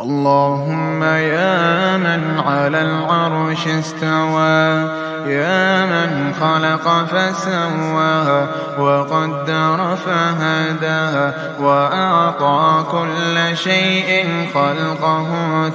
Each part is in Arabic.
اللهم يا من على العرش استوى. يا من خلق فسوى وقدر فهدى وأعطى كل شيء خلقه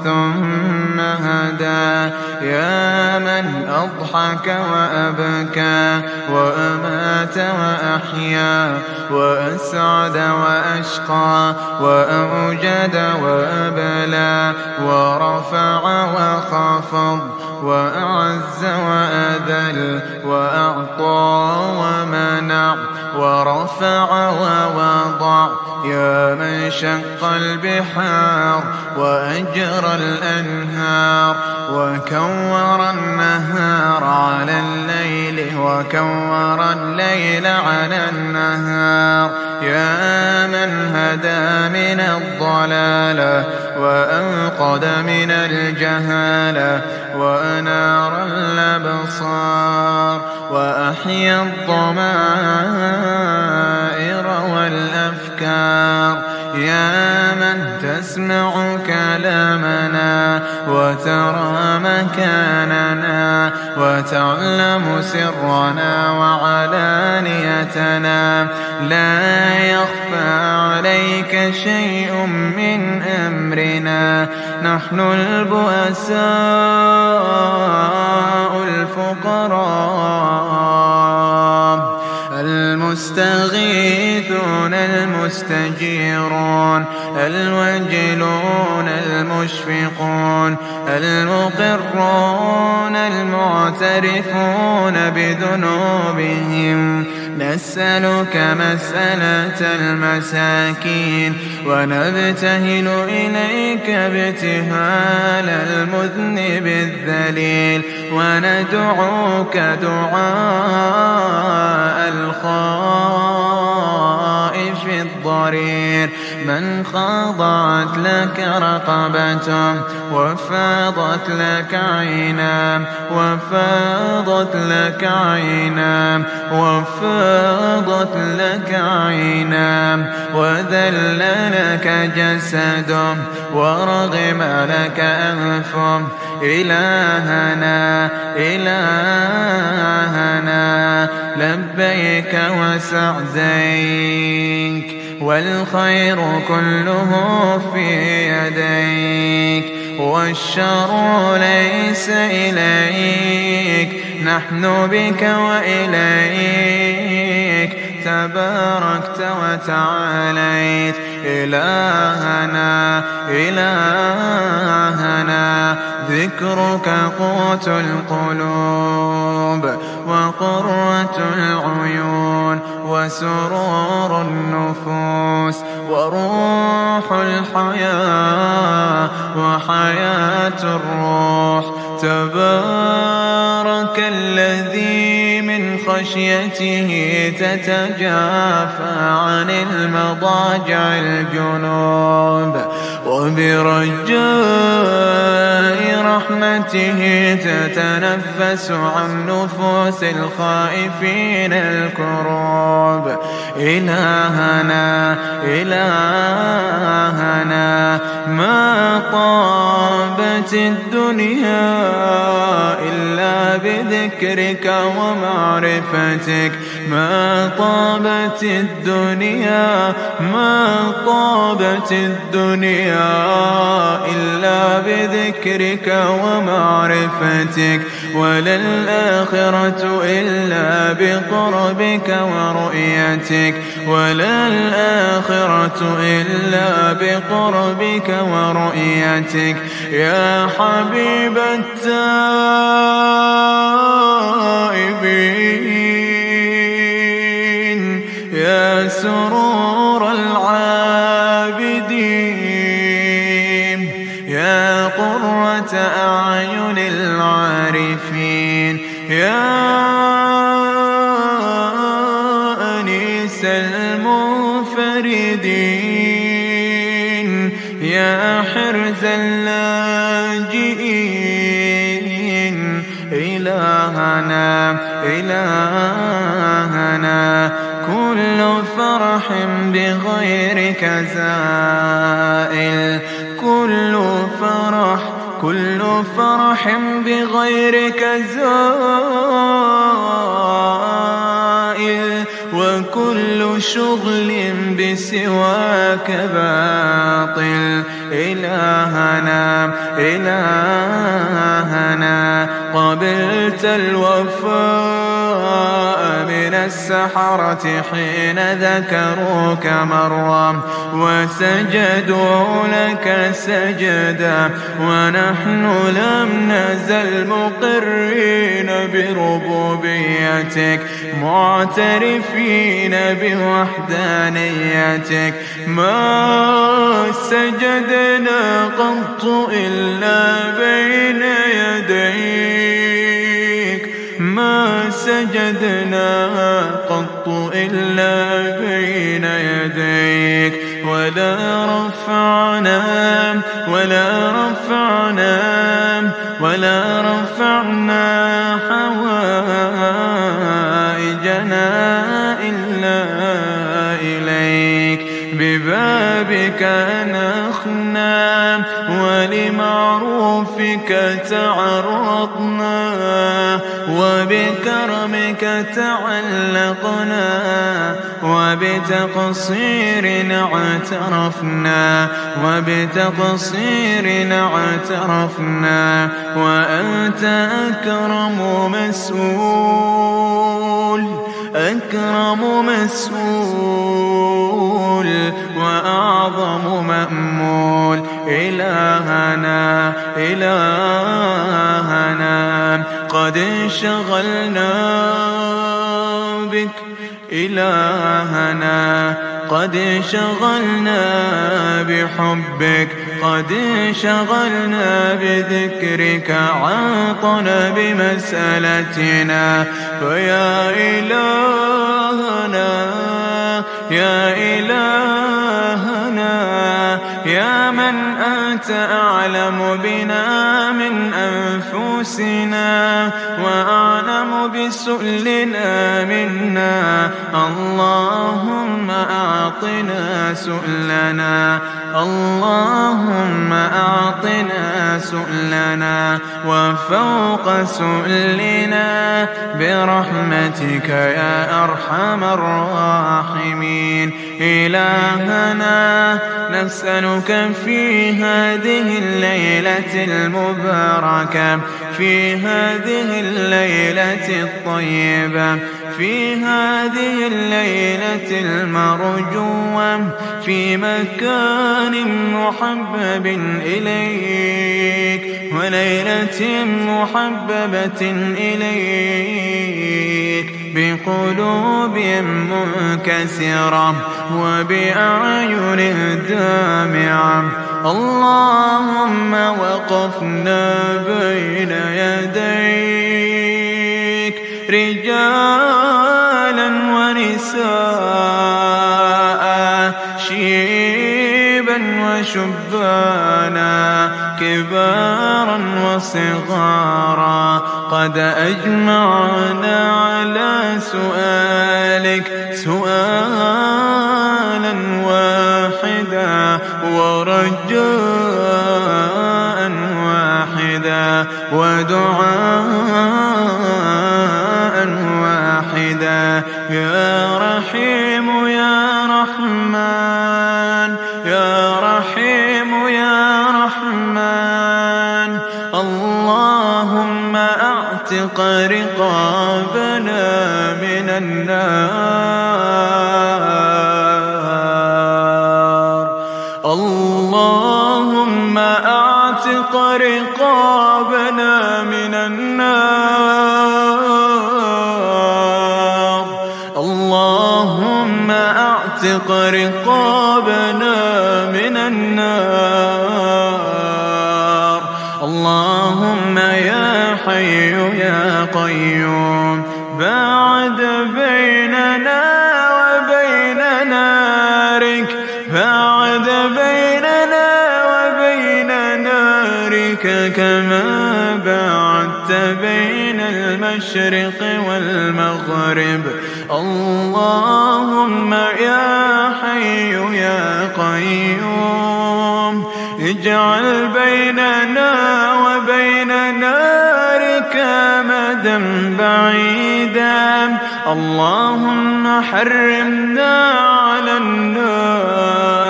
ثم هدى. يا من أضحك وأبكى وأمات وأحيا وأسعد وأشقى وأوجد وأبلى ورفع وخفض وأعز وأذل وأعطى ومنع ورفع ووضع يا من شق البحار وأجرى الأنهار وكور النهار على الليل وكور الليل على النهار يا من هدى من الضلالة وأنقذ من الجهالة وأنار الأبصار وأحيا الضمائر والأفكار يا من تسمع كلامنا وترى مكاننا وتعلم سرنا وعلانيتنا لا يخفى عليك شيء من أمرنا. نحن البؤساء الفقراء. المستغيثون المستجيرون الوجلون المشفقون المقرون المعترفون بذنوبهم. نسألك مسألة المساكين ونبتهل إليك ابتهال المذنب الذليل وندعوك دعاء الخائف الضرير من خضعت لك رقبته وفاضت لك عينا وفاضت لك عينا وفاضت لك عينا. وذل لك جسده ورغم لك أنفه. إلهنا إلهنا لبيك وسعديك. والخير كله في يديك والشر ليس إليك نحن بك وإليك تباركت وتعاليت إلهنا إلهنا. ذكرك قوت القلوب وقرة العيون وسرور النفوس وروح الحياة وحياة الروح. تبارك الذي من خشيته تتجافى عن المضاجع الجنوب. وبرجاء رحمته تتنفس عن نفوس الخائفين الكروب. إلهنا إلهنا ما طابت الدنيا إلا بذكرك ومعرفتك. ما طابت الدنيا ما طابت الدنيا إلا بذكرك ومعرفتك ولا الآخرة إلا بقربك ورؤيتك ولا الآخرة إلا بقربك ورؤيتك. يا حبيب التائبين سرور العابدين. يا قرة أعين العارفين. يا أنيس المنفردين. يا حرز اللاجئين. إلهنا إلهنا. كل فرح بغيرك زائل كل فرح كل فرح بغيرك زائل وكل شغل بسواك باطل. إلهنا إلهنا قبلت الوفاء. من السحرة حين ذكروك مرة وسجدوا لك سجدا ونحن لم نزل مقرين بربوبيتك معترفين بوحدانيتك ما سجدنا قط إلا بين يديك ما سجدنا قط إلا بين يديك. ولا رفعنا ولا رفعنا ولا رفعنا حوائجنا إلا إليك. ببابك نخنا ولمعروفك تعرضنا وبكرمك تعلقنا وبتقصير اعترفنا وبتقصير اعترفنا وأنت أكرم مسؤول أكرم مسؤول وأعظم مأمول. إلهنا إلهنا قد انشغلنا بك إلهنا. قد انشغلنا بحبك قد انشغلنا بذكرك. عن طلب مسألتنا فيا إلهنا يا إلهنا. من أنت أعلم بنا من أنفسنا وأعلم بسؤلنا منا. اللهم أعطنا سؤلنا. اللهم أعطنا سؤلنا وفوق سؤلنا برحمتك يا أرحم الراحمين. إلهنا نسألك في هذه الليلة المباركة في هذه الليلة الطيبة في هذه الليلة المرجوة في مكان محبب إليك وليلة محببة إليك بقلوب منكسرة وبأعين دامعة. اللهم وقفنا بين يديك. رجالا ونساء شيبا وشبانا كبارا وصغارا. قد أجمعنا على سؤالك سؤالا واحدا ورجاء واحدا. ودعاء يا رحيم يا رحمن يا رحيم يا رحمن. اللهم أعتق رقابنا من النار. اللهم أعتق رقابنا من النار. اعتق رقابنا من النار. اللهم يا حي يا قيوم باعد بيننا وبين نارك باعد بيننا وبين نارك كما باعدت بين المشرق والمغرب. اللهم يا اجعل بيننا وبين نارك مدى بعيدا. اللهم حرمنا على النار.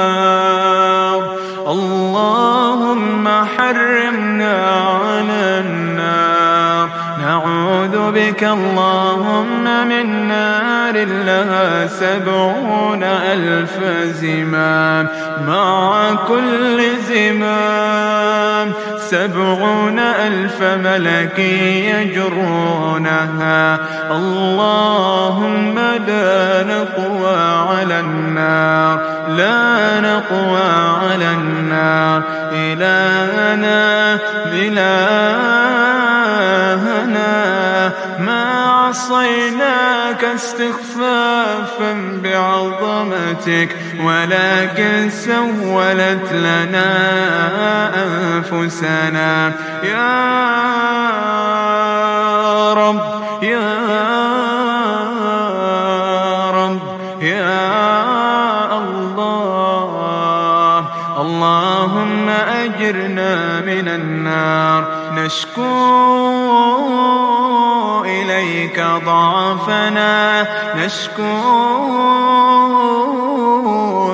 بك اللهم من نار لها سبعون ألف زمام مع كل زمام سبعون ألف ملك يجرونها. اللهم لا نقوى على النار لا نقوى على النار. إلهنا بلاهنا عصيناك استخفافا بعظمتك ولكن سولت لنا أنفسنا. يا رب يا رب يا الله اللهم أجرنا من النار. نشكو إليك ضعفنا. نشكو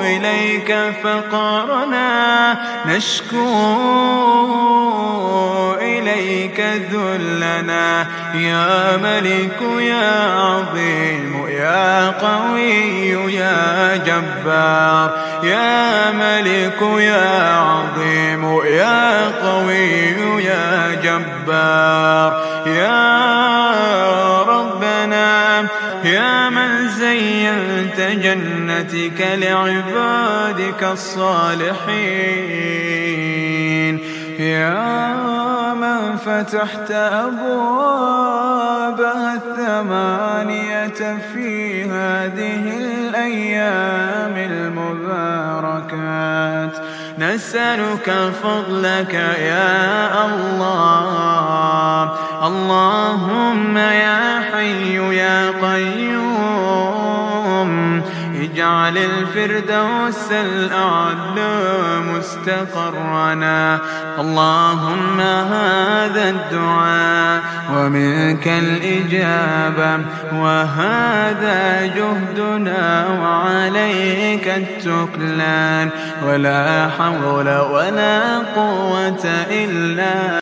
إليك فقرنا. نشكو إليك ذلنا. يا ملك يا عظيم يا قوي يا جبار. يا ملك يا عظيم يا قوي يا جبار. يا جنتك لعبادك الصالحين. يا من فتحت أبوابها الثمانية في هذه الأيام المباركات. نسألك فضلك يا الله. اللهم يا حي يا قيوم. اجعل الفردوس الأعلى مستقرنا. اللهم هذا الدعاء ومنك الإجابة وهذا جهدنا وعليك التكلان ولا حول ولا قوة إلا